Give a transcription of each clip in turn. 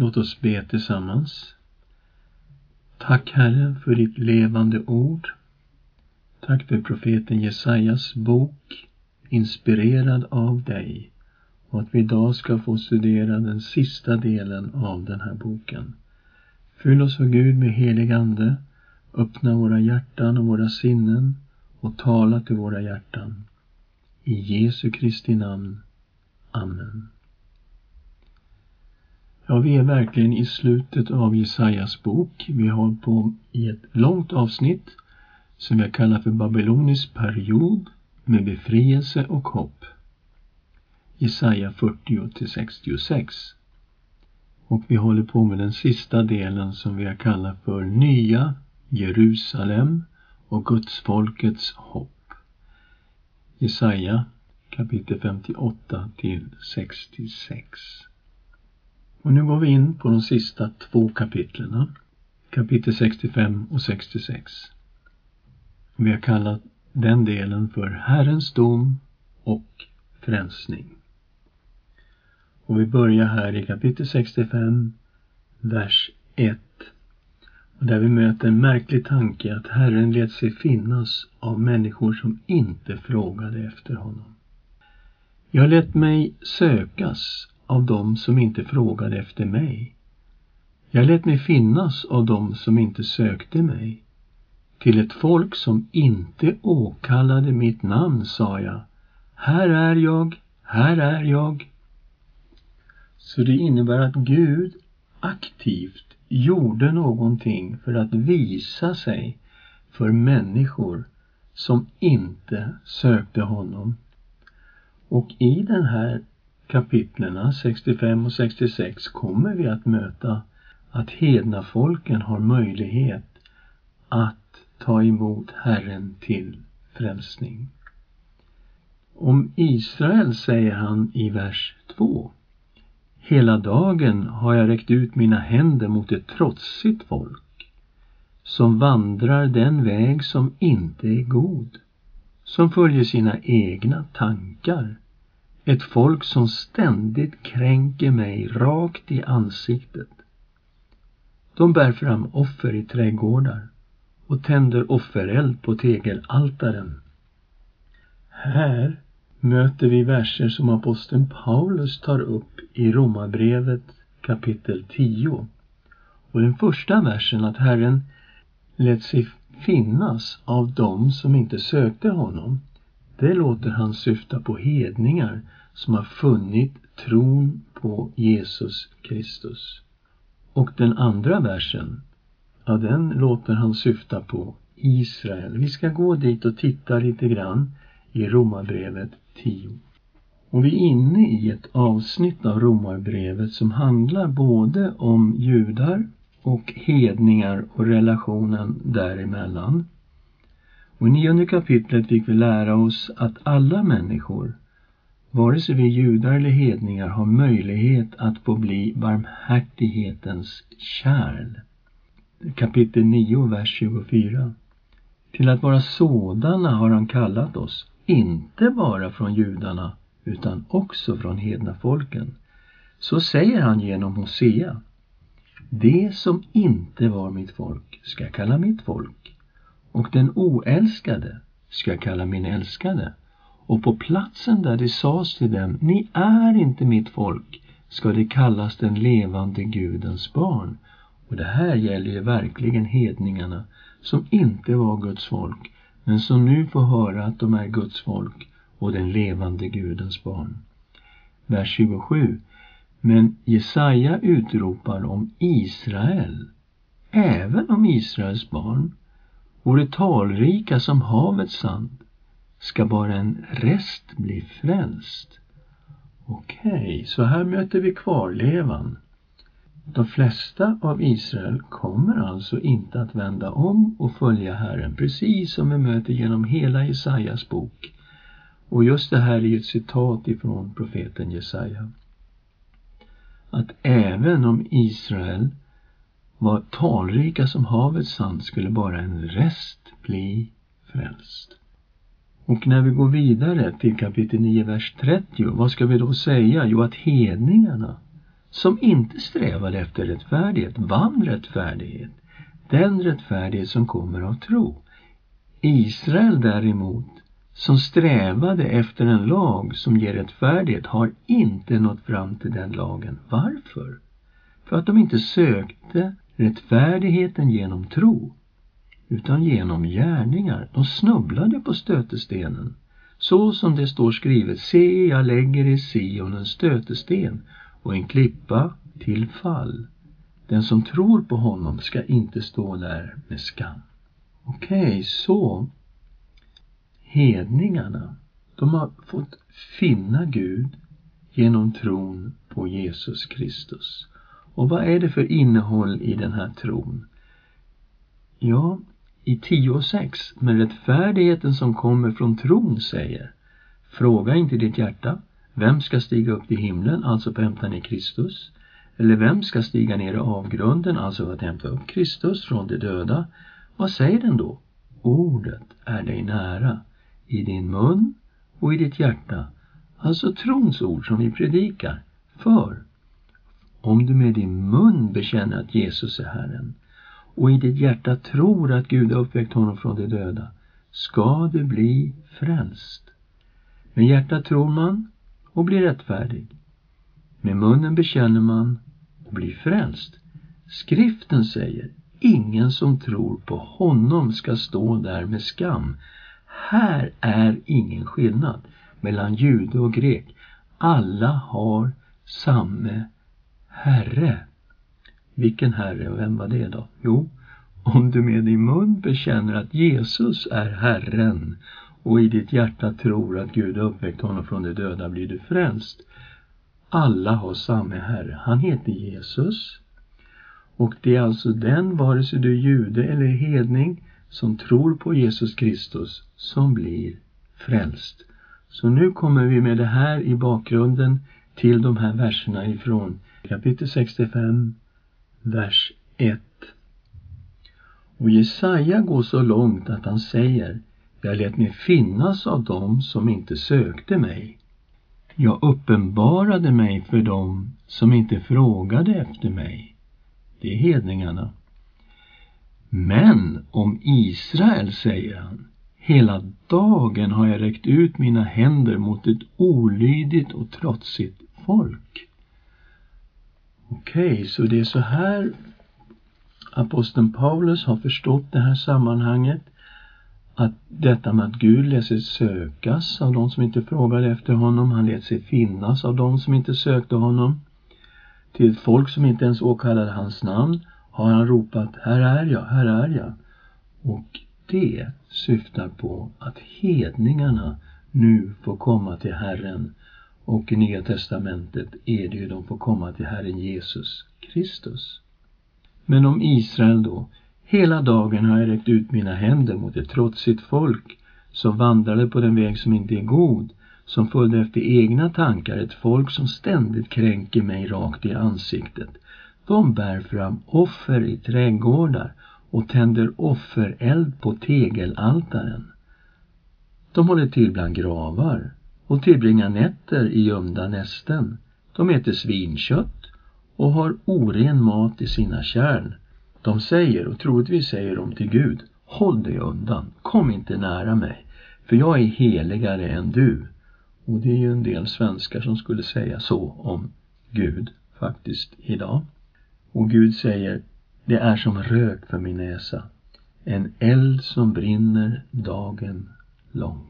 Låt oss be tillsammans. Tack Herre för ditt levande ord. Tack för profeten Jesajas bok, inspirerad av dig och att vi idag ska få studera den sista delen av den här boken. Fyll oss, o Gud, med helig Ande. Öppna våra hjärtan och våra sinnen och tala till våra hjärtan. I Jesu Kristi namn. Amen. Ja, vi är verkligen i slutet av Jesajas bok. Vi har på i ett långt avsnitt som jag kallar för Babylonisk period med befrielse och hopp. Jesaja 40 till 66. Och vi håller på med den sista delen som vi har kallat för Nya Jerusalem och Gudsfolkets hopp. Jesaja kapitel 58 till 66. Och nu går vi in på de sista två kapitlen, kapitel 65 och 66. Vi har kallat den delen för Herrens dom och frälsning. Och vi börjar här i kapitel 65, vers 1. Och där vi möter en märklig tanke att Herren lät sig finnas av människor som inte frågade efter honom. Jag lät mig sökas av dem som inte frågade efter mig. Jag lät mig finnas av dem som inte sökte mig. Till ett folk som inte åkallade mitt namn sa jag, här är jag, här är jag. Så det innebär att Gud aktivt gjorde någonting för att visa sig för människor som inte sökte honom. Och i den här kapitlerna 65 och 66 kommer vi att möta att hedna folken har möjlighet att ta emot Herren till frälsning. Om Israel säger han i vers 2 Hela dagen har jag räckt ut mina händer mot ett trotsigt folk som vandrar den väg som inte är god, som följer sina egna tankar ett folk som ständigt kränker mig rakt i ansiktet. De bär fram offer i trädgårdar och tänder offereld på tegelaltaren. Här möter vi verser som aposteln Paulus tar upp i Romarbrevet kapitel 10. Och den första versen att Herren lät sig finnas av dem som inte sökte honom, det låter han syfta på hedningar som har funnit tron på Jesus Kristus. Och den andra versen, ja den låter han syfta på Israel. Vi ska gå dit och titta lite grann i Romarbrevet 10. Och vi är inne i ett avsnitt av Romarbrevet som handlar både om judar och hedningar och relationen däremellan. Och i nionde kapitlet fick vi lära oss att alla människor vare sig vi judar eller hedningar har möjlighet att få bli barmhärtighetens kärl. Kapitel 9, vers 24. Till att vara sådana har han kallat oss, inte bara från judarna utan också från hedna folken. Så säger han genom Hosea. Det som inte var mitt folk ska jag kalla mitt folk och den oälskade ska jag kalla min älskade och på platsen där det sades till dem, ni är inte mitt folk, ska det kallas den levande Gudens barn. Och det här gäller ju verkligen hedningarna som inte var Guds folk, men som nu får höra att de är Guds folk och den levande Gudens barn. Vers 27. Men Jesaja utropar om Israel, även om Israels barn, vore talrika som havets sand ska bara en rest bli frälst. Okej, okay, så här möter vi kvarlevan. De flesta av Israel kommer alltså inte att vända om och följa Herren, precis som vi möter genom hela Jesajas bok. Och just det här är ju ett citat ifrån profeten Jesaja. Att även om Israel var talrika som havets sand skulle bara en rest bli frälst. Och när vi går vidare till kapitel 9, vers 30, vad ska vi då säga? Jo, att hedningarna som inte strävade efter rättfärdighet vann rättfärdighet, den rättfärdighet som kommer av tro. Israel däremot, som strävade efter en lag som ger rättfärdighet, har inte nått fram till den lagen. Varför? För att de inte sökte rättfärdigheten genom tro, utan genom gärningar. De snubblade på stötestenen. Så som det står skrivet, se, jag lägger i Sion en stötesten och en klippa till fall. Den som tror på honom ska inte stå där med skam. Okej, okay, så hedningarna, de har fått finna Gud genom tron på Jesus Kristus. Och vad är det för innehåll i den här tron? Ja, i 10 och 6, men rättfärdigheten som kommer från tron säger Fråga inte ditt hjärta, vem ska stiga upp till himlen, alltså för att hämta ner Kristus? Eller vem ska stiga ner i avgrunden, alltså för att hämta upp Kristus från de döda? Vad säger den då? Ordet är dig nära, i din mun och i ditt hjärta. Alltså trons ord som vi predikar. För om du med din mun bekänner att Jesus är Herren och i ditt hjärta tror att Gud har uppväckt honom från de döda, ska du bli frälst. Med hjärtat tror man och blir rättfärdig. Med munnen bekänner man och blir frälst. Skriften säger, ingen som tror på honom ska stå där med skam. Här är ingen skillnad mellan jude och grek. Alla har samme Herre. Vilken Herre och vem var det då? Jo, om du med din mun bekänner att Jesus är Herren och i ditt hjärta tror att Gud har uppväckt honom från de döda blir du frälst. Alla har samme Herre. Han heter Jesus. Och det är alltså den, vare sig du är jude eller hedning, som tror på Jesus Kristus, som blir frälst. Så nu kommer vi med det här i bakgrunden till de här verserna ifrån kapitel 65, vers 1. Och Jesaja går så långt att han säger Jag lät mig finnas av dem som inte sökte mig. Jag uppenbarade mig för dem som inte frågade efter mig. Det är hedningarna. Men om Israel, säger han, hela dagen har jag räckt ut mina händer mot ett olydigt och trotsigt folk. Okej, okay, så det är så här aposteln Paulus har förstått det här sammanhanget att detta med att Gud lät sig sökas av de som inte frågade efter honom, han lät sig finnas av de som inte sökte honom. Till folk som inte ens åkallade hans namn har han ropat Här är jag, här är jag. Och det syftar på att hedningarna nu får komma till Herren och i Nya Testamentet är det ju de får komma till Herren Jesus Kristus. Men om Israel då, hela dagen har jag räckt ut mina händer mot ett trotsigt folk som vandrade på den väg som inte är god, som följde efter egna tankar, ett folk som ständigt kränker mig rakt i ansiktet. De bär fram offer i trädgårdar och tänder offereld på tegelaltaren. De håller till bland gravar och tillbringar nätter i gömda nästen. De äter svinkött och har oren mat i sina kärn. De säger, och troligtvis säger de till Gud, håll dig undan, kom inte nära mig, för jag är heligare än du. Och det är ju en del svenskar som skulle säga så om Gud faktiskt idag. Och Gud säger, det är som rök för min näsa, en eld som brinner dagen lång.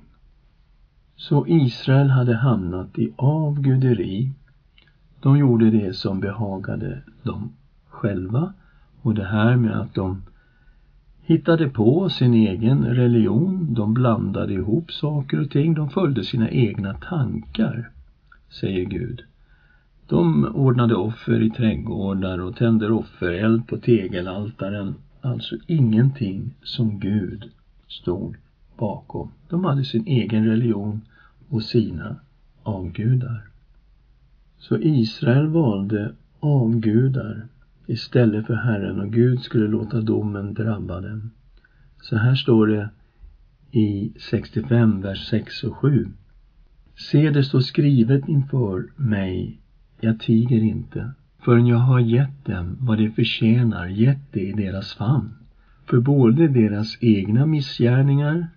Så Israel hade hamnat i avguderi. De gjorde det som behagade dem själva och det här med att de hittade på sin egen religion, de blandade ihop saker och ting, de följde sina egna tankar, säger Gud. De ordnade offer i trädgårdar och tände offereld på tegelaltaren, alltså ingenting som Gud stod bakom. De hade sin egen religion och sina avgudar. Så Israel valde avgudar istället för Herren och Gud skulle låta domen drabba dem. Så här står det i 65, vers 6 och 7. Se, det står skrivet inför mig, jag tiger inte. förrän jag har gett dem vad de förtjänar, gett det i deras famn. För både deras egna missgärningar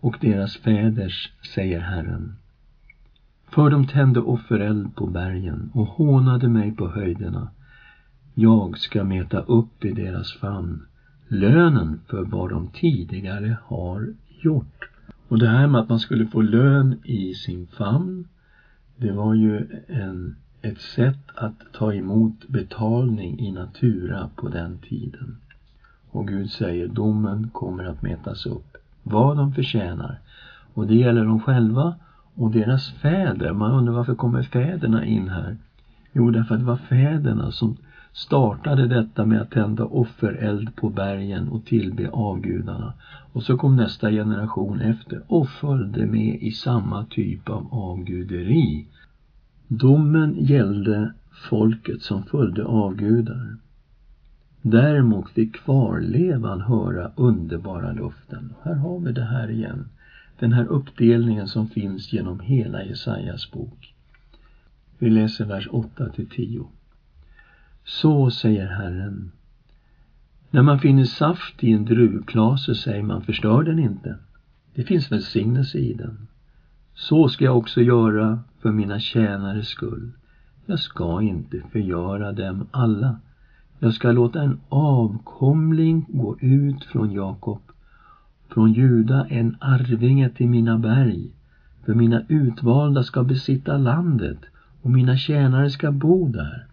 och deras fäders, säger Herren. För de tände offereld på bergen och hånade mig på höjderna. Jag ska mäta upp i deras famn lönen för vad de tidigare har gjort. Och det här med att man skulle få lön i sin famn, det var ju en, ett sätt att ta emot betalning i natura på den tiden. Och Gud säger domen kommer att mätas upp, vad de förtjänar. Och det gäller dem själva och deras fäder. Man undrar varför kommer fäderna in här? Jo, därför att det var fäderna som startade detta med att tända offereld på bergen och tillbe avgudarna. Och så kom nästa generation efter och följde med i samma typ av avguderi. Domen gällde folket som följde avgudar. Däremot fick kvarlevan höra underbara luften. Här har vi det här igen. Den här uppdelningen som finns genom hela Jesajas bok. Vi läser vers 8 till 10. Så säger Herren. När man finner saft i en druvklase säger man förstör den inte. Det finns välsignelse i den. Så ska jag också göra för mina tjänares skull. Jag ska inte förgöra dem alla. Jag ska låta en avkomling gå ut från Jakob, från Juda en arvinge till mina berg. För mina utvalda ska besitta landet och mina tjänare ska bo där.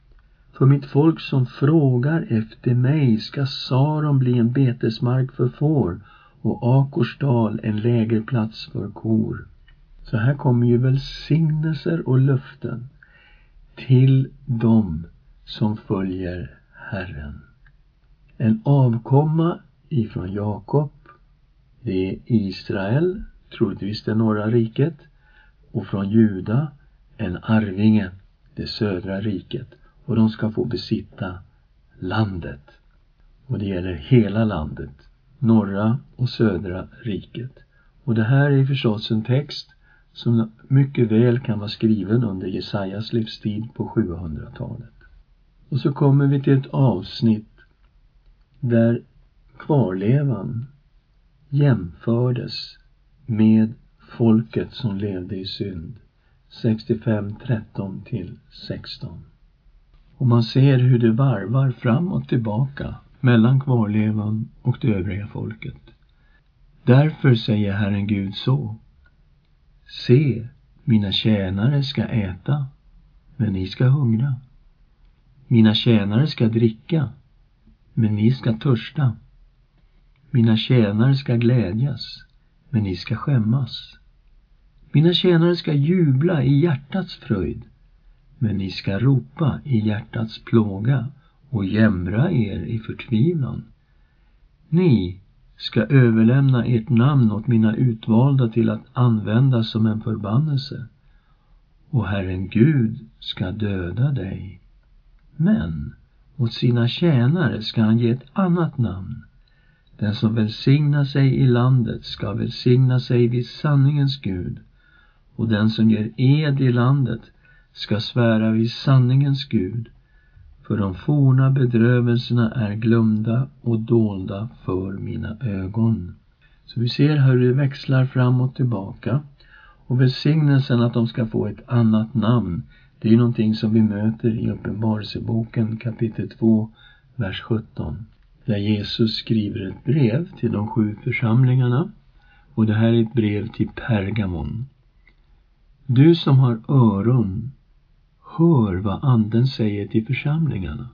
För mitt folk som frågar efter mig ska Saron bli en betesmark för får och Akorsdal en lägerplats för kor. Så här kommer ju välsignelser och löften till dem som följer Herren. En avkomma ifrån Jakob, det är Israel, troligtvis det norra riket, och från Juda en arvinge, det södra riket och de ska få besitta landet. Och det gäller hela landet, norra och södra riket. Och det här är förstås en text som mycket väl kan vara skriven under Jesajas livstid på 700-talet. Och så kommer vi till ett avsnitt där kvarlevan jämfördes med folket som levde i synd. 65, 13 till 16. Och man ser hur det varvar fram och tillbaka mellan kvarlevan och det övriga folket. Därför säger Herren Gud så. Se, mina tjänare ska äta, men ni ska hungra. Mina tjänare ska dricka, men ni ska törsta. Mina tjänare ska glädjas, men ni ska skämmas. Mina tjänare ska jubla i hjärtats fröjd, men ni ska ropa i hjärtats plåga och jämra er i förtvivlan. Ni ska överlämna ert namn åt mina utvalda till att användas som en förbannelse och Herren Gud ska döda dig. Men åt sina tjänare ska han ge ett annat namn. Den som välsignar sig i landet ska välsigna sig vid sanningens Gud och den som ger ed i landet ska svära vid sanningens Gud, för de forna bedrövelserna är glömda och dolda för mina ögon. Så vi ser hur det växlar fram och tillbaka. Och välsignelsen att de ska få ett annat namn, det är någonting som vi möter i Uppenbarelseboken kapitel 2, vers 17. Där Jesus skriver ett brev till de sju församlingarna. Och det här är ett brev till Pergamon. Du som har öron, hör vad Anden säger till församlingarna.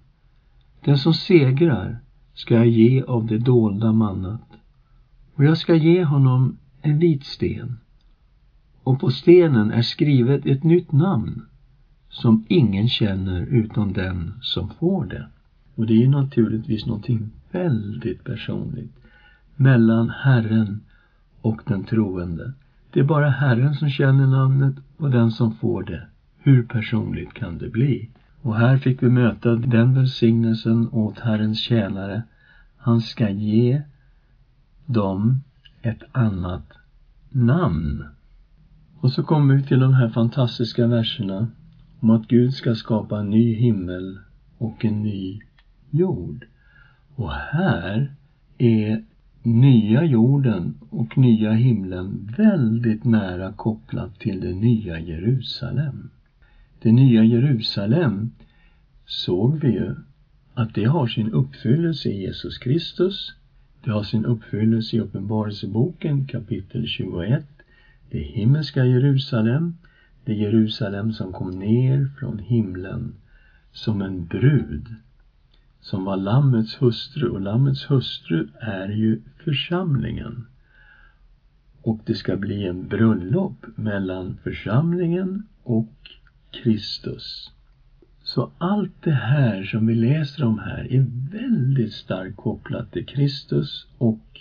Den som segrar ska jag ge av det dolda mannat och jag ska ge honom en vit sten och på stenen är skrivet ett nytt namn som ingen känner utom den som får det. Och det är naturligtvis någonting väldigt personligt mellan Herren och den troende. Det är bara Herren som känner namnet och den som får det. Hur personligt kan det bli? Och här fick vi möta den välsignelsen åt Herrens tjänare. Han ska ge dem ett annat namn. Och så kommer vi till de här fantastiska verserna om att Gud ska skapa en ny himmel och en ny jord. Och här är nya jorden och nya himlen väldigt nära kopplat till det nya Jerusalem. Det nya Jerusalem såg vi ju att det har sin uppfyllelse i Jesus Kristus. Det har sin uppfyllelse i Uppenbarelseboken kapitel 21. Det himmelska Jerusalem, det Jerusalem som kom ner från himlen som en brud som var Lammets hustru och Lammets hustru är ju församlingen. Och det ska bli en bröllop mellan församlingen och Kristus. Så allt det här som vi läser om här är väldigt starkt kopplat till Kristus och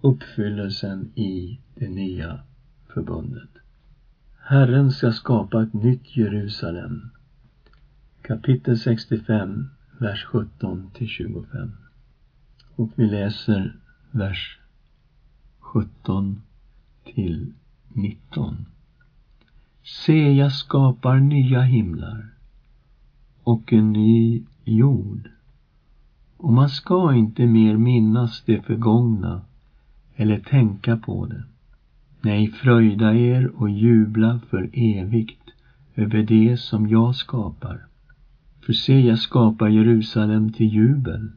uppfyllelsen i det nya förbundet. Herren ska skapa ett nytt Jerusalem. Kapitel 65, vers 17 till 25. Och vi läser vers 17 till 19. Se, jag skapar nya himlar och en ny jord. Och man ska inte mer minnas det förgångna eller tänka på det. Nej, fröjda er och jubla för evigt över det som jag skapar. För se, jag skapar Jerusalem till jubel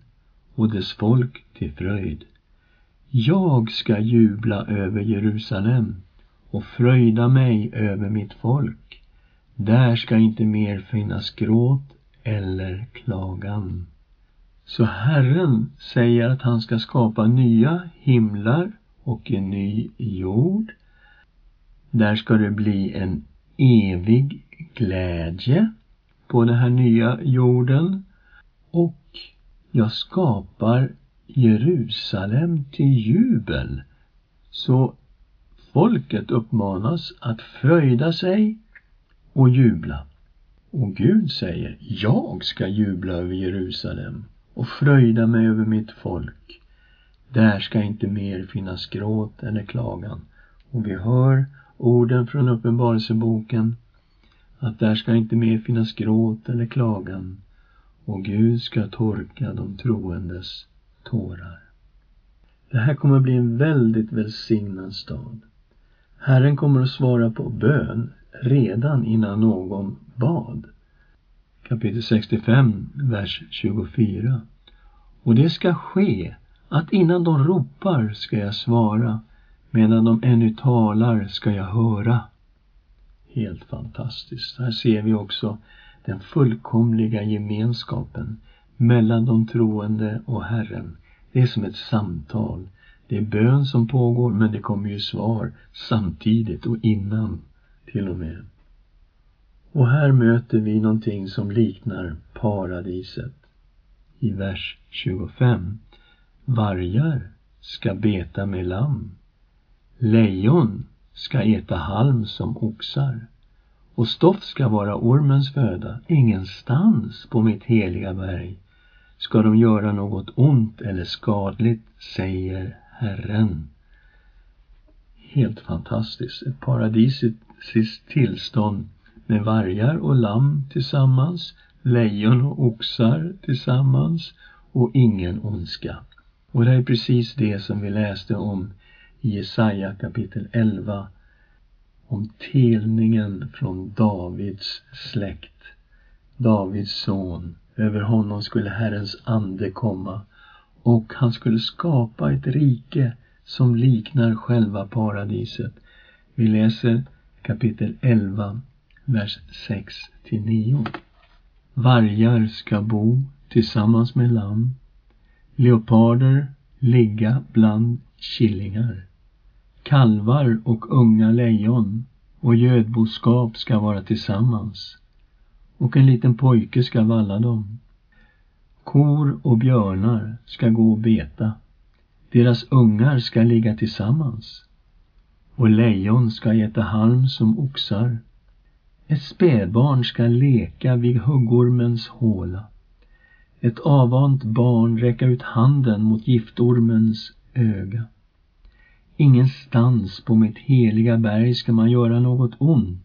och dess folk till fröjd. Jag ska jubla över Jerusalem och fröjda mig över mitt folk. Där ska inte mer finnas gråt eller klagan. Så Herren säger att han ska skapa nya himlar och en ny jord. Där ska det bli en evig glädje på den här nya jorden. Och jag skapar Jerusalem till jubel. Så folket uppmanas att fröjda sig och jubla. Och Gud säger, jag ska jubla över Jerusalem och fröjda mig över mitt folk. Där ska inte mer finnas gråt eller klagan. Och vi hör orden från Uppenbarelseboken att där ska inte mer finnas gråt eller klagan och Gud ska torka de troendes tårar. Det här kommer att bli en väldigt välsignad stad. Herren kommer att svara på bön redan innan någon bad. Kapitel 65, vers 24. Och det ska ske att innan de ropar ska jag svara, medan de ännu talar ska jag höra. Helt fantastiskt. Här ser vi också den fullkomliga gemenskapen mellan de troende och Herren. Det är som ett samtal. Det är bön som pågår, men det kommer ju svar samtidigt och innan till och med. Och här möter vi någonting som liknar paradiset. I vers 25. Vargar ska beta med lamm. Lejon ska äta halm som oxar. Och stoft ska vara ormens föda. Ingenstans på mitt heliga berg ska de göra något ont eller skadligt, säger Herren. Helt fantastiskt. Ett paradisiskt tillstånd med vargar och lamm tillsammans, lejon och oxar tillsammans och ingen ondska. Och det är precis det som vi läste om i Jesaja kapitel 11 om telningen från Davids släkt, Davids son. Över honom skulle Herrens ande komma och han skulle skapa ett rike som liknar själva paradiset. Vi läser kapitel 11, vers 6 till 9. Vargar ska bo tillsammans med lamm, leoparder ligga bland killingar. Kalvar och unga lejon och gödboskap ska vara tillsammans och en liten pojke ska valla dem. Kor och björnar ska gå och beta. Deras ungar ska ligga tillsammans och lejon ska äta halm som oxar. Ett spädbarn ska leka vid huggormens håla. Ett avvant barn räcka ut handen mot giftormens öga. Ingenstans på mitt heliga berg ska man göra något ont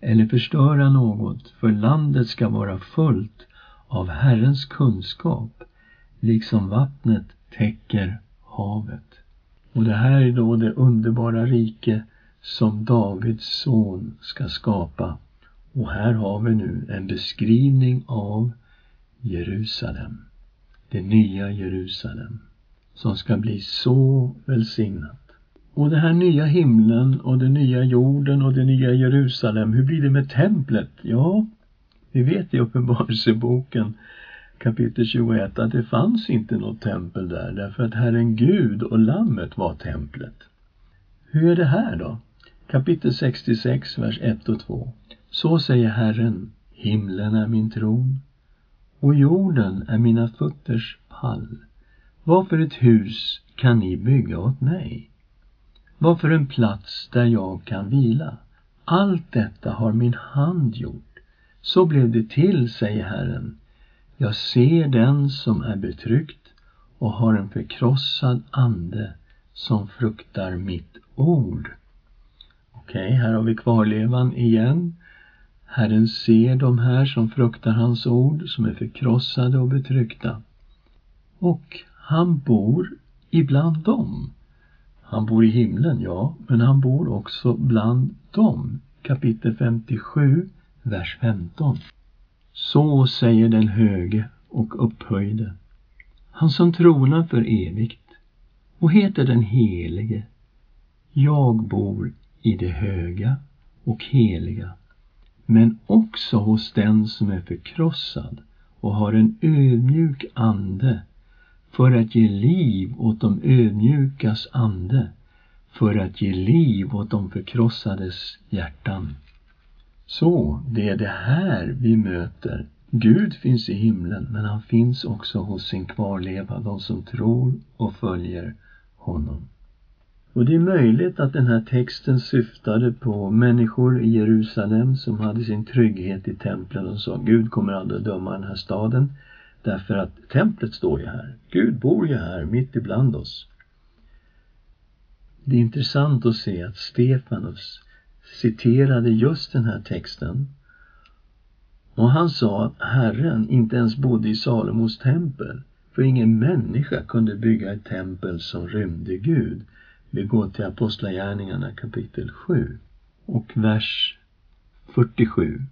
eller förstöra något, för landet ska vara fullt av Herrens kunskap, liksom vattnet täcker havet. Och det här är då det underbara rike som Davids son ska skapa. Och här har vi nu en beskrivning av Jerusalem, det nya Jerusalem, som ska bli så välsignat. Och den här nya himlen och den nya jorden och det nya Jerusalem, hur blir det med templet? Ja, vi vet i Uppenbarelseboken kapitel 21 att det fanns inte något tempel där därför att Herren Gud och Lammet var templet. Hur är det här då? Kapitel 66, vers 1 och 2. Så säger Herren, himlen är min tron och jorden är mina fötters pall. Vad för ett hus kan ni bygga åt mig? Vad för en plats där jag kan vila? Allt detta har min hand gjort. Så blev det till, säger Herren. Jag ser den som är betryckt och har en förkrossad ande som fruktar mitt ord. Okej, okay, här har vi kvarlevan igen. Herren ser de här som fruktar hans ord, som är förkrossade och betryckta. Och han bor ibland dem. Han bor i himlen, ja, men han bor också bland dem. Kapitel 57, vers 15. Så säger den höge och upphöjde, han som tronar för evigt och heter den helige. Jag bor i det höga och heliga, men också hos den som är förkrossad och har en ödmjuk ande för att ge liv åt de ödmjukas ande, för att ge liv åt de förkrossades hjärtan. Så, det är det här vi möter. Gud finns i himlen, men han finns också hos sin kvarleva, de som tror och följer honom. Och det är möjligt att den här texten syftade på människor i Jerusalem som hade sin trygghet i templen och sa Gud kommer aldrig att döma den här staden därför att templet står ju här. Gud bor ju här mitt ibland oss. Det är intressant att se att Stefanus citerade just den här texten och han sa att Herren inte ens bodde i Salomos tempel för ingen människa kunde bygga ett tempel som rymde Gud. Vi går till Apostlagärningarna kapitel 7 och vers 47.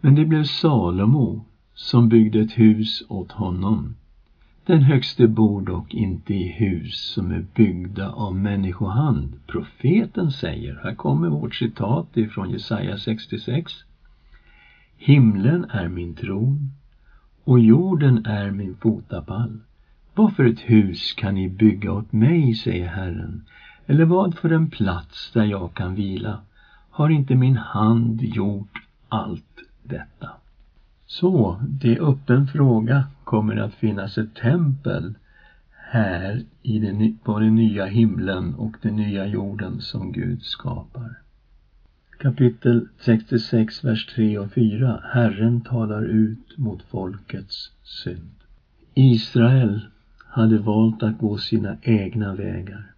Men det blev Salomo som byggde ett hus åt honom. Den högste bor dock inte i hus som är byggda av människohand. Profeten säger, här kommer vårt citat ifrån Jesaja 66. Himlen är min tron och jorden är min fotapall. Vad för ett hus kan ni bygga åt mig, säger Herren, eller vad för en plats där jag kan vila? Har inte min hand gjort allt detta? Så, det är öppen fråga. Kommer det att finnas ett tempel här i den, på den nya himlen och den nya jorden som Gud skapar? Kapitel 66, vers 3 och 4. Herren talar ut mot folkets synd. Israel hade valt att gå sina egna vägar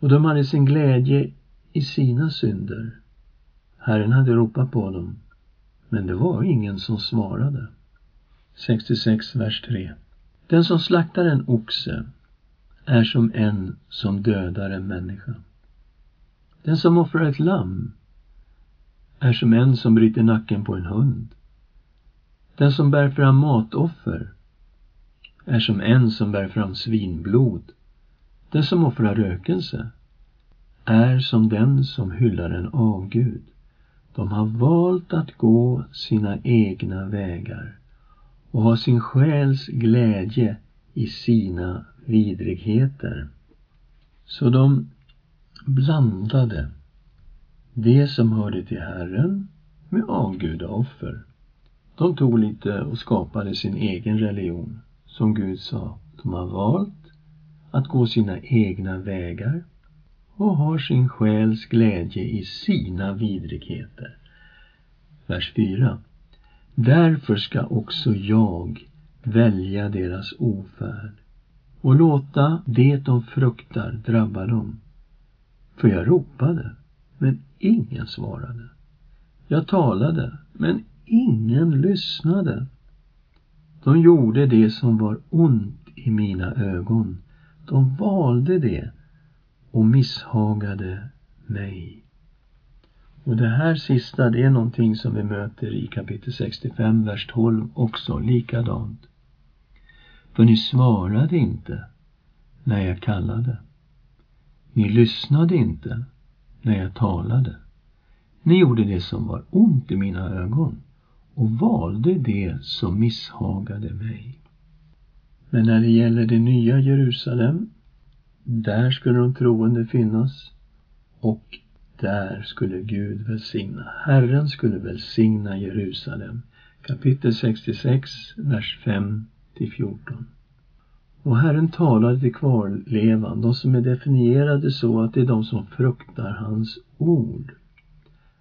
och de hade sin glädje i sina synder. Herren hade ropat på dem, men det var ingen som svarade. 66, vers 3. Den som slaktar en oxe är som en som dödar en människa. Den som offrar ett lamm är som en som bryter nacken på en hund. Den som bär fram matoffer är som en som bär fram svinblod. Den som offrar rökelse är som den som hyllar en avgud. De har valt att gå sina egna vägar och ha sin själs glädje i sina vidrigheter. Så de blandade det som hörde till Herren med avgudaoffer. De tog lite och skapade sin egen religion. Som Gud sa, de har valt att gå sina egna vägar och har sin själs glädje i sina vidrigheter. Vers 4. Därför ska också jag välja deras ofärd och låta det de fruktar drabba dem. För jag ropade, men ingen svarade. Jag talade, men ingen lyssnade. De gjorde det som var ont i mina ögon. De valde det och misshagade mig. Och det här sista, det är någonting som vi möter i kapitel 65, vers 12 också, likadant. För ni svarade inte när jag kallade. Ni lyssnade inte när jag talade. Ni gjorde det som var ont i mina ögon och valde det som misshagade mig. Men när det gäller det nya Jerusalem, där skulle de troende finnas och där skulle Gud välsigna. Herren skulle välsigna Jerusalem. Kapitel 66, vers 5 till 14. Och Herren talade till kvarlevan, de som är definierade så att det är de som fruktar hans ord.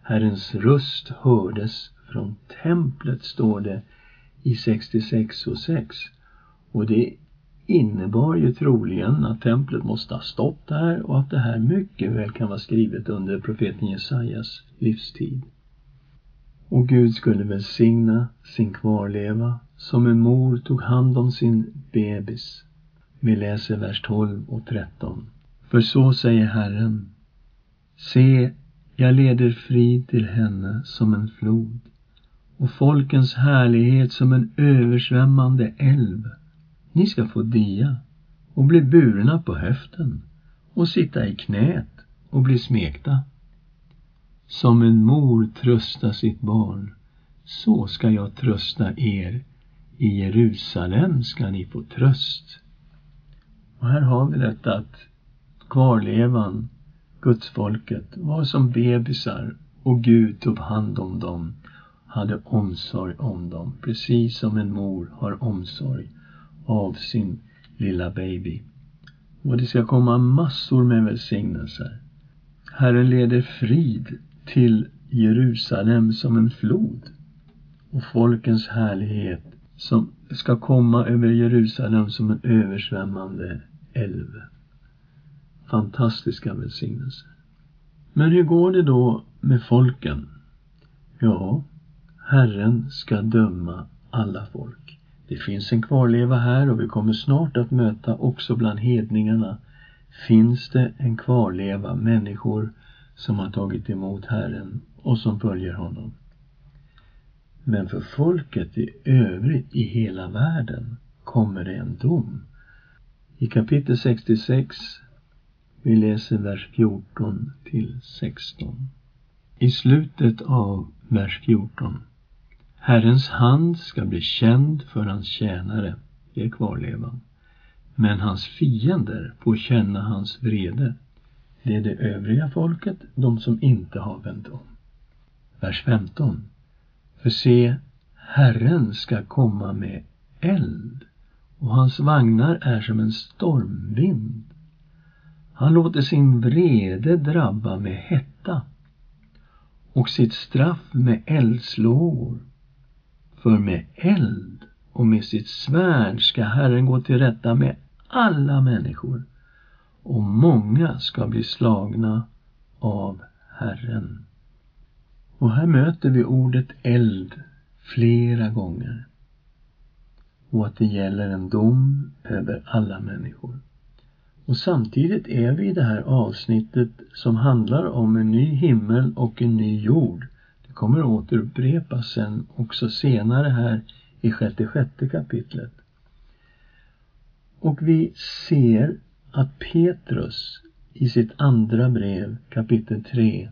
Herrens röst hördes från templet, står det i 66 och 6. Och det innebar ju troligen att templet måste ha stått där och att det här mycket väl kan vara skrivet under profeten Jesajas livstid. Och Gud skulle välsigna sin kvarleva som en mor tog hand om sin bebis. Vi läser vers 12 och 13. För så säger Herren. Se, jag leder frid till henne som en flod och folkens härlighet som en översvämmande älv. Ni ska få dia och bli burna på höften och sitta i knät och bli smekta. Som en mor tröstar sitt barn, så ska jag trösta er. I Jerusalem ska ni få tröst. Och här har vi detta att kvarlevan, gudsfolket, var som bebisar och Gud tog hand om dem, hade omsorg om dem, precis som en mor har omsorg av sin lilla baby. Och det ska komma massor med välsignelser. Herren leder frid till Jerusalem som en flod och folkens härlighet som ska komma över Jerusalem som en översvämmande älv. Fantastiska välsignelser. Men hur går det då med folken? Ja, Herren ska döma alla folk. Det finns en kvarleva här och vi kommer snart att möta också bland hedningarna finns det en kvarleva människor som har tagit emot Herren och som följer honom. Men för folket i övrigt i hela världen kommer det en dom. I kapitel 66, vi läser vers 14 till 16. I slutet av vers 14. Herrens hand ska bli känd för hans tjänare, det är kvarlevan. Men hans fiender får känna hans vrede. Det är det övriga folket, de som inte har vänt om. Vers 15. För se, Herren ska komma med eld och hans vagnar är som en stormvind. Han låter sin vrede drabba med hetta och sitt straff med eldslågor. För med eld och med sitt svärd ska Herren gå till rätta med alla människor och många ska bli slagna av Herren. Och här möter vi ordet eld flera gånger och att det gäller en dom över alla människor. Och samtidigt är vi i det här avsnittet som handlar om en ny himmel och en ny jord kommer kommer återupprepas sen också senare här i sjätte, sjätte kapitlet. Och vi ser att Petrus i sitt andra brev, kapitel 3,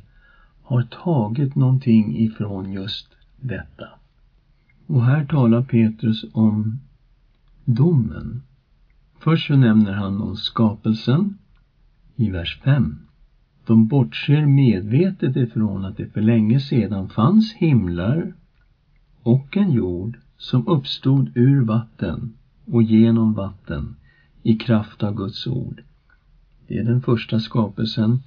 har tagit någonting ifrån just detta. Och här talar Petrus om domen. Först så nämner han om skapelsen i vers 5. De bortser medvetet ifrån att det för länge sedan fanns himlar och en jord som uppstod ur vatten och genom vatten i kraft av Guds ord. Det är den första skapelsen.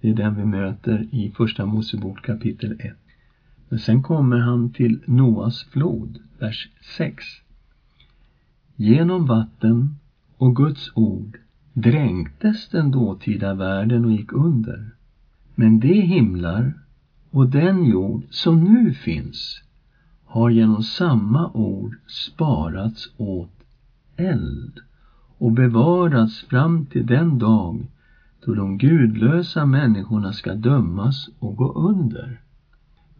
Det är den vi möter i Första Mosebok kapitel 1. Men sen kommer han till Noas flod, vers 6. Genom vatten och Guds ord dränktes den dåtida världen och gick under. Men de himlar och den jord som nu finns har genom samma ord sparats åt eld och bevarats fram till den dag då de gudlösa människorna ska dömas och gå under.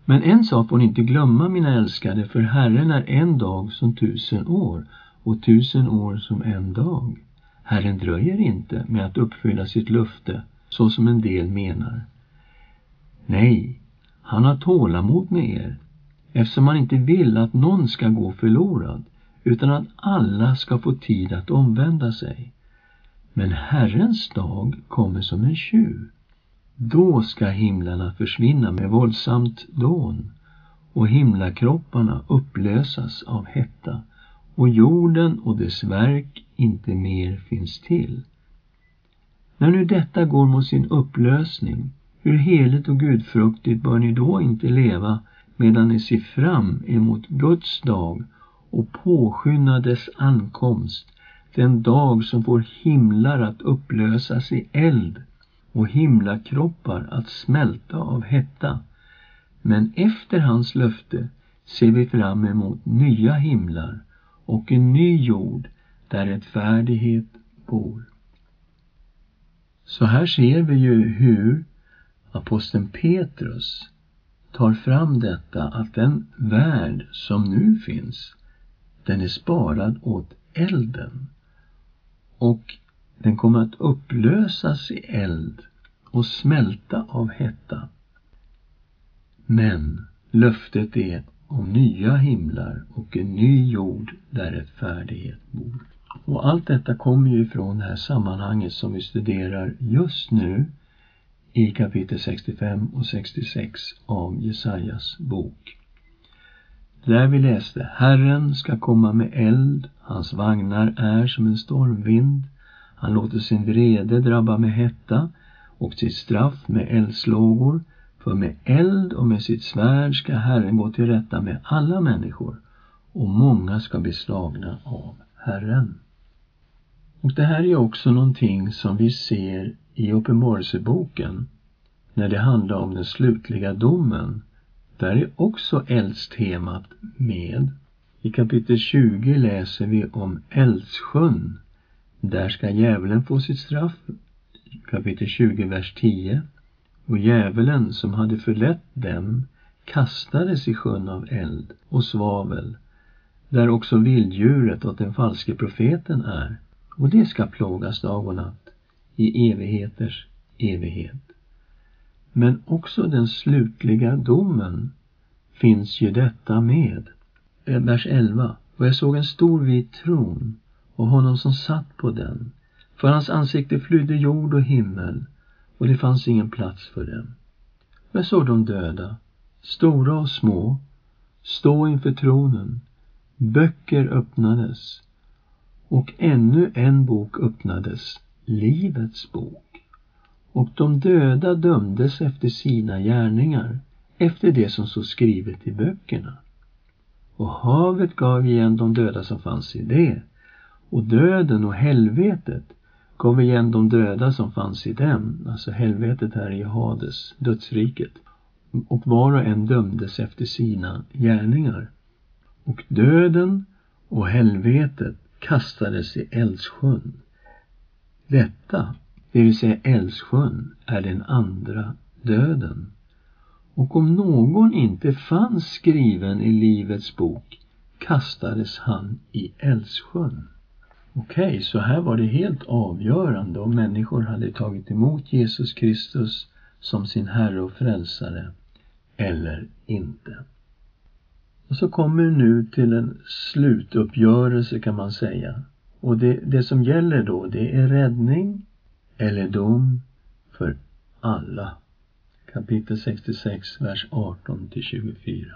Men en sak får ni inte glömma, mina älskade, för Herren är en dag som tusen år och tusen år som en dag. Herren dröjer inte med att uppfylla sitt löfte, så som en del menar. Nej, han har tålamod med er, eftersom han inte vill att någon ska gå förlorad, utan att alla ska få tid att omvända sig. Men Herrens dag kommer som en tjuv. Då ska himlarna försvinna med våldsamt dån och himlakropparna upplösas av hetta och jorden och dess verk inte mer finns till. När nu detta går mot sin upplösning, hur heligt och gudfruktigt bör ni då inte leva medan ni ser fram emot Guds dag och påskynda dess ankomst, den dag som får himlar att upplösas i eld och himlakroppar att smälta av hetta. Men efter hans löfte ser vi fram emot nya himlar och en ny jord där rättfärdighet bor. Så här ser vi ju hur aposteln Petrus tar fram detta att den värld som nu finns, den är sparad åt elden. Och den kommer att upplösas i eld och smälta av hetta. Men löftet är om nya himlar och en ny jord där rättfärdighet bor. Och allt detta kommer ju ifrån det här sammanhanget som vi studerar just nu i kapitel 65 och 66 av Jesajas bok. Där vi läste Herren ska komma med eld, hans vagnar är som en stormvind. Han låter sin vrede drabba med hetta och sitt straff med eldslågor. För med eld och med sitt svärd ska Herren gå till rätta med alla människor och många ska bli slagna av Herren. Och det här är också någonting som vi ser i Uppenbarelseboken när det handlar om den slutliga domen. Där är också eldstemat med. I kapitel 20 läser vi om Eldsjön. Där ska djävulen få sitt straff. Kapitel 20, vers 10. Och djävulen som hade förlett dem kastades i sjön av eld och svavel, där också vilddjuret och den falske profeten är och det ska plågas dag och natt i evigheters evighet. Men också den slutliga domen finns ju detta med. Eh, vers 11. Och jag såg en stor vit tron och honom som satt på den. För hans ansikte flydde jord och himmel och det fanns ingen plats för dem. Jag såg de döda, stora och små, stå inför tronen. Böcker öppnades och ännu en bok öppnades, Livets bok. Och de döda dömdes efter sina gärningar, efter det som stod skrivet i böckerna. Och havet gav igen de döda som fanns i det, och döden och helvetet gav igen de döda som fanns i dem, alltså helvetet här i Hades, dödsriket. Och var och en dömdes efter sina gärningar. Och döden och helvetet kastades i Eldsjön. Detta, det vill säga Eldsjön, är den andra döden. Och om någon inte fanns skriven i Livets bok kastades han i Eldsjön. Okej, okay, så här var det helt avgörande om människor hade tagit emot Jesus Kristus som sin Herre och Frälsare eller inte. Och så kommer vi nu till en slutuppgörelse kan man säga. Och det, det som gäller då, det är räddning eller dom för alla. Kapitel 66, vers 18 till 24.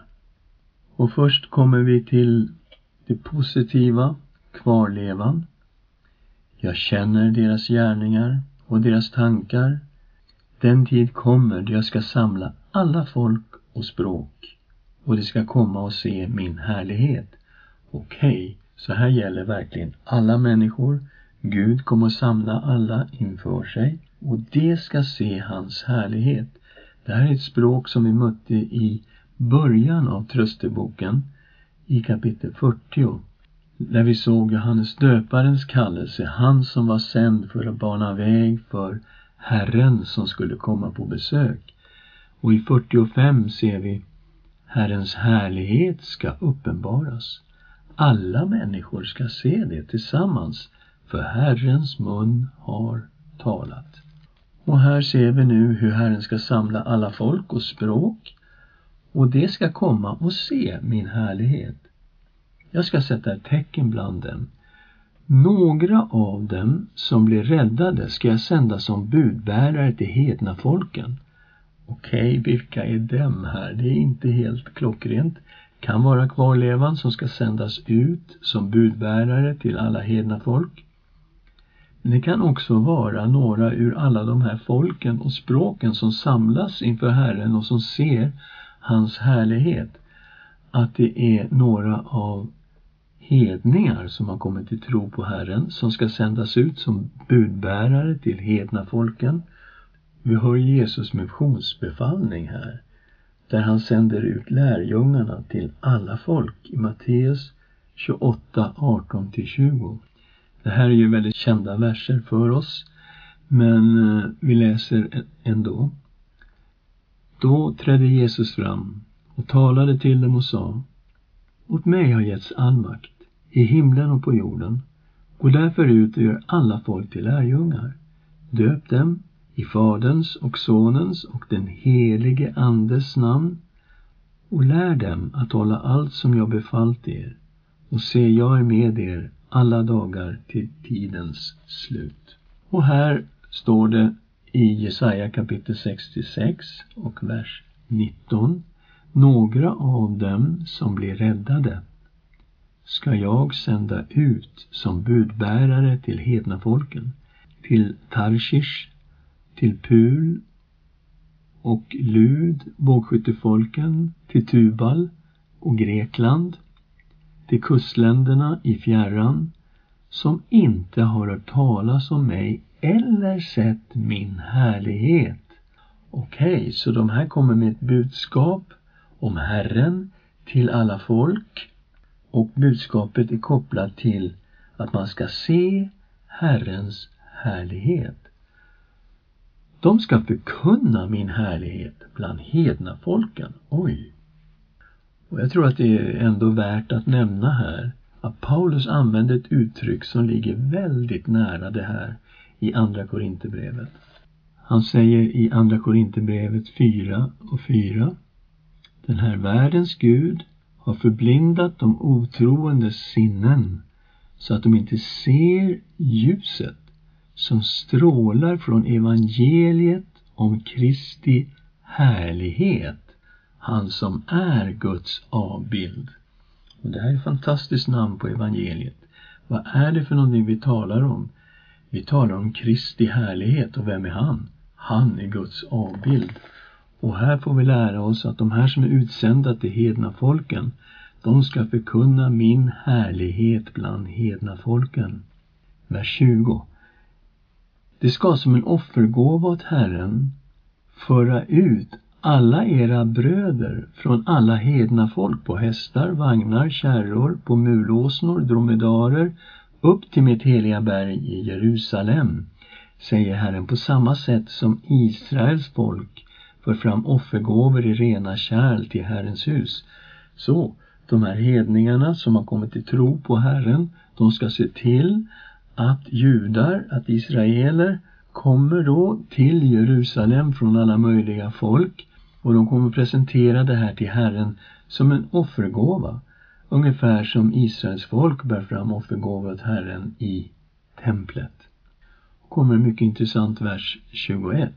Och först kommer vi till det positiva, kvarlevan. Jag känner deras gärningar och deras tankar. Den tid kommer då jag ska samla alla folk och språk och de ska komma och se min härlighet. Okej, okay, så här gäller verkligen alla människor. Gud kommer att samla alla inför sig och de ska se hans härlighet. Det här är ett språk som vi mötte i början av trösteboken i kapitel 40 där vi såg Johannes döparens kallelse, han som var sänd för att bana väg för Herren som skulle komma på besök. Och i 45 ser vi Herrens härlighet ska uppenbaras. Alla människor ska se det tillsammans, för Herrens mun har talat. Och här ser vi nu hur Herren ska samla alla folk och språk och det ska komma och se min härlighet. Jag ska sätta ett tecken bland dem. Några av dem som blir räddade ska jag sända som budbärare till hedna folken. Okej, vilka är dem här? Det är inte helt klockrent. Kan vara kvarlevan som ska sändas ut som budbärare till alla hedna folk. Men det kan också vara några ur alla de här folken och språken som samlas inför Herren och som ser hans härlighet. Att det är några av hedningar som har kommit till tro på Herren som ska sändas ut som budbärare till hedna folken. Vi hör Jesus missionsbefallning här där han sänder ut lärjungarna till alla folk i Matteus 28, 18-20. Det här är ju väldigt kända verser för oss men eh, vi läser ändå. Då trädde Jesus fram och talade till dem och sa Åt mig har getts all makt i himlen och på jorden. Gå därför ut och gör alla folk till lärjungar. Döp dem i Faderns och Sonens och den helige Andes namn och lär dem att hålla allt som jag befallt er och se, jag är med er alla dagar till tidens slut. Och här står det i Jesaja kapitel 66 och vers 19 Några av dem som blir räddade ska jag sända ut som budbärare till hedna folken, till Tarshish, till Pul och Lud, bågskyttefolken, till Tubal och Grekland, till kustländerna i fjärran, som inte har hört talas om mig eller sett min härlighet. Okej, okay, så de här kommer med ett budskap om Herren till alla folk och budskapet är kopplat till att man ska se Herrens härlighet. De ska förkunna min härlighet bland hedna folken. Oj! Och jag tror att det är ändå värt att nämna här att Paulus använder ett uttryck som ligger väldigt nära det här i Andra Korinthierbrevet. Han säger i Andra Korinthierbrevet 4 och 4 Den här världens Gud har förblindat de otroendes sinnen så att de inte ser ljuset som strålar från evangeliet om Kristi härlighet, han som är Guds avbild. Och det här är ett fantastiskt namn på evangeliet. Vad är det för någonting vi talar om? Vi talar om Kristi härlighet och vem är han? Han är Guds avbild. Och här får vi lära oss att de här som är utsända till hedna folken, de ska förkunna min härlighet bland hedna folken. Vers 20. Det ska som en offergåva åt Herren föra ut alla era bröder från alla hedna folk på hästar, vagnar, kärror, på mulåsnor, dromedarer upp till mitt heliga berg i Jerusalem, säger Herren, på samma sätt som Israels folk för fram offergåvor i rena kärl till Herrens hus. Så, de här hedningarna som har kommit till tro på Herren, de ska se till att judar, att israeler kommer då till Jerusalem från alla möjliga folk och de kommer presentera det här till Herren som en offergåva. Ungefär som Israels folk bär fram offergåva åt Herren i templet. kommer en mycket intressant vers 21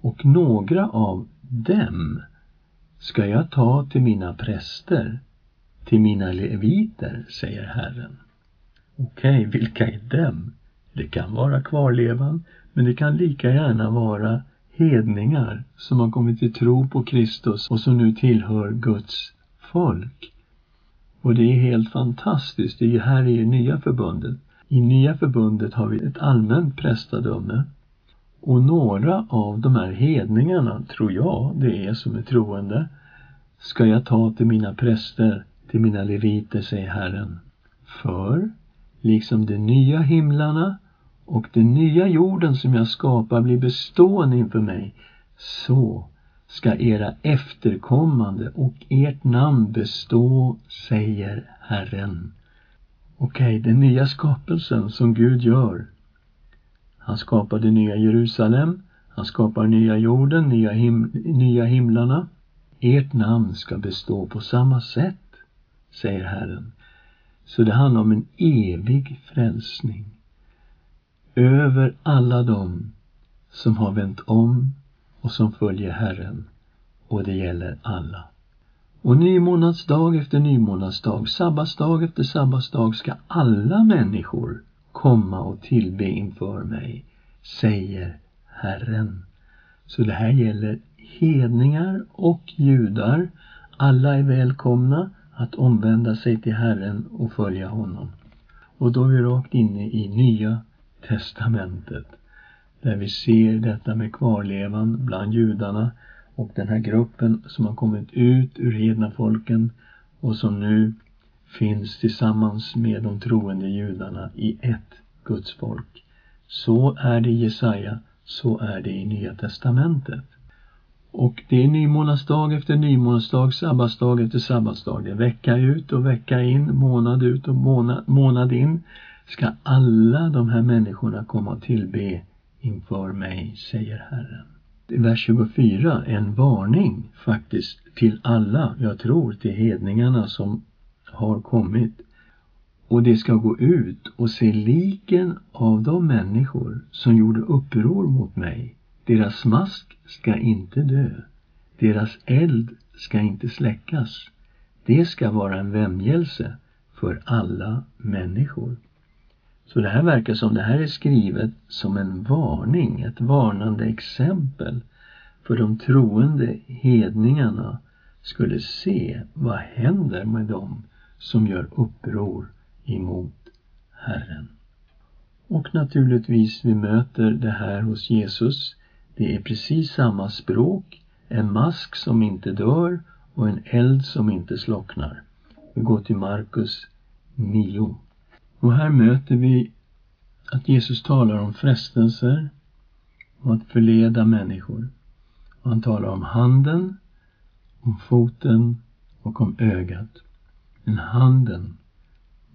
och några av dem ska jag ta till mina präster, till mina leviter, säger Herren. Okej, okay, vilka är dem? Det kan vara kvarlevan, men det kan lika gärna vara hedningar som har kommit till tro på Kristus och som nu tillhör Guds folk. Och det är helt fantastiskt. Det är här i nya förbundet. I nya förbundet har vi ett allmänt prästadöme och några av de här hedningarna, tror jag det är som är troende, ska jag ta till mina präster, till mina leviter, säger Herren. För, liksom de nya himlarna och den nya jorden som jag skapar blir bestående inför mig, så ska era efterkommande och ert namn bestå, säger Herren. Okej, okay, den nya skapelsen som Gud gör. Han skapar det nya Jerusalem, han skapar nya jorden, nya, him nya himlarna. Ert namn ska bestå på samma sätt, säger Herren. Så det handlar om en evig frälsning över alla dem som har vänt om och som följer Herren. Och det gäller alla. Och nymånadsdag efter nymånadsdag, sabbatsdag efter sabbatsdag ska alla människor komma och tillbe inför mig, säger Herren. Så det här gäller hedningar och judar. Alla är välkomna att omvända sig till Herren och följa honom. Och då är vi rakt inne i Nya testamentet där vi ser detta med kvarlevan bland judarna och den här gruppen som har kommit ut ur hedna folken och som nu finns tillsammans med de troende judarna i ett Guds folk. Så är det i Jesaja, så är det i Nya testamentet. Och det är nymånadsdag efter nymånadsdag, sabbatsdag efter sabbatsdag. Det är vecka ut och vecka in, månad ut och månad, månad in ska alla de här människorna komma och tillbe inför mig, säger Herren. Vers 24, en varning faktiskt till alla, jag tror till hedningarna som har kommit. Och det ska gå ut och se liken av de människor som gjorde uppror mot mig. Deras mask ska inte dö. Deras eld ska inte släckas. Det ska vara en vämjelse för alla människor. Så det här verkar som det här är skrivet som en varning, ett varnande exempel för de troende hedningarna skulle se vad händer med dem som gör uppror emot Herren. Och naturligtvis, vi möter det här hos Jesus. Det är precis samma språk, en mask som inte dör och en eld som inte slocknar. Vi går till Markus 9. Och här möter vi att Jesus talar om frestelser och att förleda människor. Och han talar om handen, om foten och om ögat. Men handen,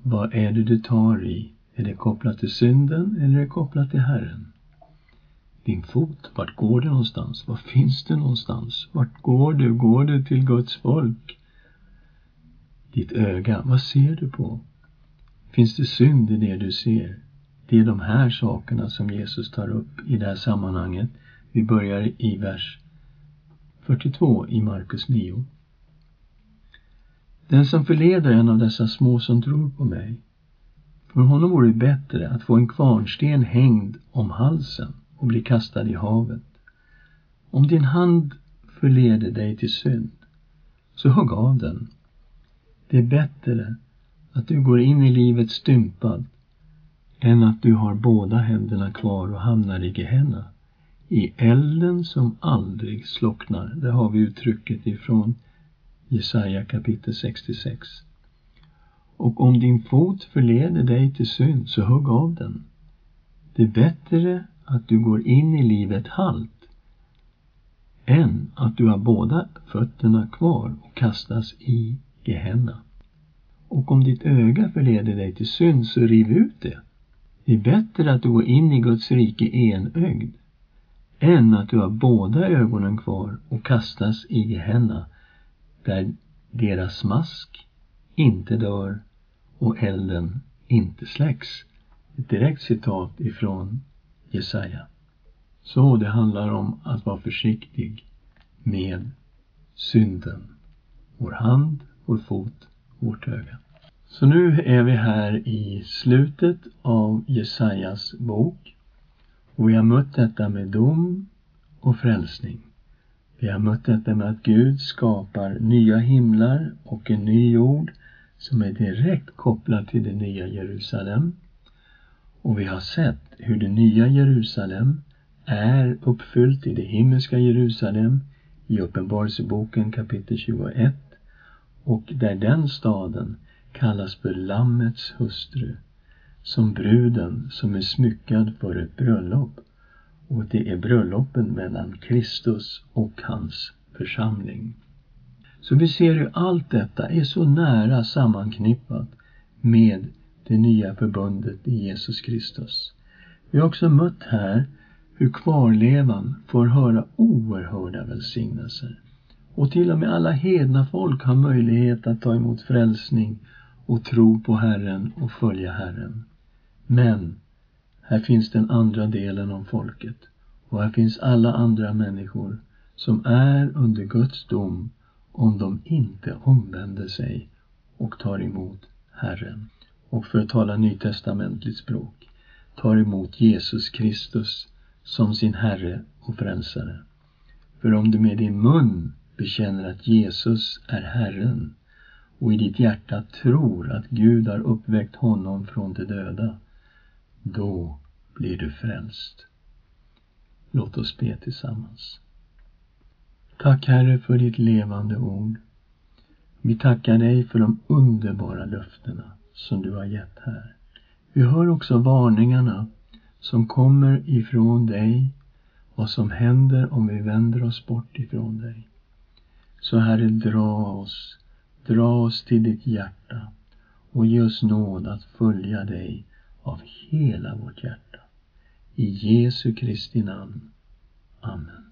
vad är det du tar i? Är det kopplat till synden eller är det kopplat till Herren? Din fot, vart går du någonstans? Var finns du någonstans? Vart går du? Går du till Guds folk? Ditt öga, vad ser du på? Finns det synd i det du ser? Det är de här sakerna som Jesus tar upp i det här sammanhanget. Vi börjar i vers 42 i Markus 9. Den som förleder en av dessa små som tror på mig, för honom vore det bättre att få en kvarnsten hängd om halsen och bli kastad i havet. Om din hand förleder dig till synd, så hugg av den. Det är bättre att du går in i livet stympad än att du har båda händerna kvar och hamnar i Gehenna. I elden som aldrig slocknar. Där har vi uttrycket ifrån Jesaja kapitel 66. Och om din fot förleder dig till synd, så hugg av den. Det är bättre att du går in i livet halt än att du har båda fötterna kvar och kastas i Gehenna. Och om ditt öga förleder dig till synd, så riv ut det. Det är bättre att du går in i Guds rike enögd än att du har båda ögonen kvar och kastas i Gehenna där deras mask inte dör och elden inte släcks. Ett direkt citat ifrån Jesaja. Så det handlar om att vara försiktig med synden. Vår hand, vår fot, vårt öga. Så nu är vi här i slutet av Jesajas bok och vi har mött detta med dom och frälsning. Vi har mött detta med att Gud skapar nya himlar och en ny jord som är direkt kopplad till det nya Jerusalem. Och vi har sett hur det nya Jerusalem är uppfyllt i det himmelska Jerusalem i Uppenbarelseboken kapitel 21 och där den staden kallas för Lammets hustru, som bruden som är smyckad för ett bröllop. Och det är bröllopen mellan Kristus och hans församling. Så vi ser hur allt detta är så nära sammanknippat med det nya förbundet i Jesus Kristus. Vi har också mött här hur kvarlevan får höra oerhörda välsignelser. Och till och med alla hedna folk har möjlighet att ta emot frälsning och tro på Herren och följa Herren. Men här finns den andra delen av folket och här finns alla andra människor som är under Guds dom om de inte omvänder sig och tar emot Herren. Och för att tala nytestamentligt språk, tar emot Jesus Kristus som sin Herre och Frälsare. För om du med din mun bekänner att Jesus är Herren och i ditt hjärta tror att Gud har uppväckt honom från de döda, då blir du frälst. Låt oss be tillsammans. Tack Herre för ditt levande ord. Vi tackar dig för de underbara löftena som du har gett här. Vi hör också varningarna som kommer ifrån dig, vad som händer om vi vänder oss bort ifrån dig. Så Herre, dra oss, dra oss till ditt hjärta och ge oss nåd att följa dig av hela vårt hjärta. I Jesu Kristi namn. Amen.